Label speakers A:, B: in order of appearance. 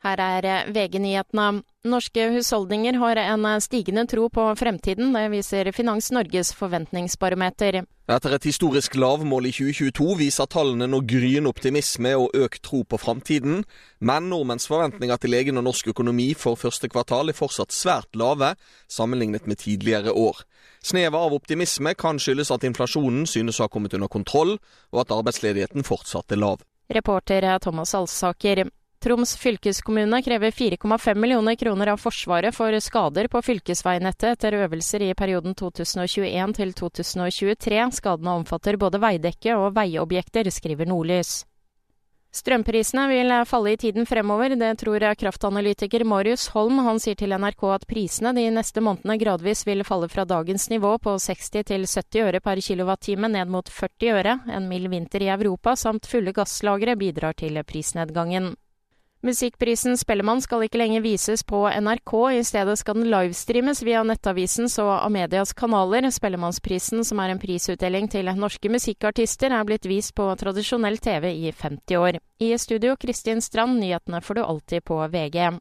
A: Her er eh, VG-nyhetene. Norske husholdninger har en eh, stigende tro på fremtiden. Det viser Finans Norges forventningsbarometer.
B: Etter et historisk lavmål i 2022 viser tallene nå gryende optimisme og økt tro på framtiden. Men nordmenns forventninger til egen og norsk økonomi for første kvartal er fortsatt svært lave, sammenlignet med tidligere år. Snevet av optimisme kan skyldes at inflasjonen synes å ha kommet under kontroll, og at arbeidsledigheten fortsatt er lav.
A: Reporter Thomas Alsaker. Troms fylkeskommune krever 4,5 millioner kroner av Forsvaret for skader på fylkesveinettet etter øvelser i perioden 2021 til 2023. Skadene omfatter både veidekke og veiobjekter, skriver Nordlys. Strømprisene vil falle i tiden fremover, det tror kraftanalytiker Marius Holm. Han sier til NRK at prisene de neste månedene gradvis vil falle fra dagens nivå på 60 til 70 øre per kilowattime ned mot 40 øre. En mild vinter i Europa samt fulle gasslagre bidrar til prisnedgangen. Musikkprisen Spellemann skal ikke lenger vises på NRK, i stedet skal den livestreames via Nettavisens og Amedias kanaler. Spellemannsprisen, som er en prisutdeling til norske musikkartister, er blitt vist på tradisjonell TV i 50 år. I studio Kristin Strand, nyhetene får du alltid på VG.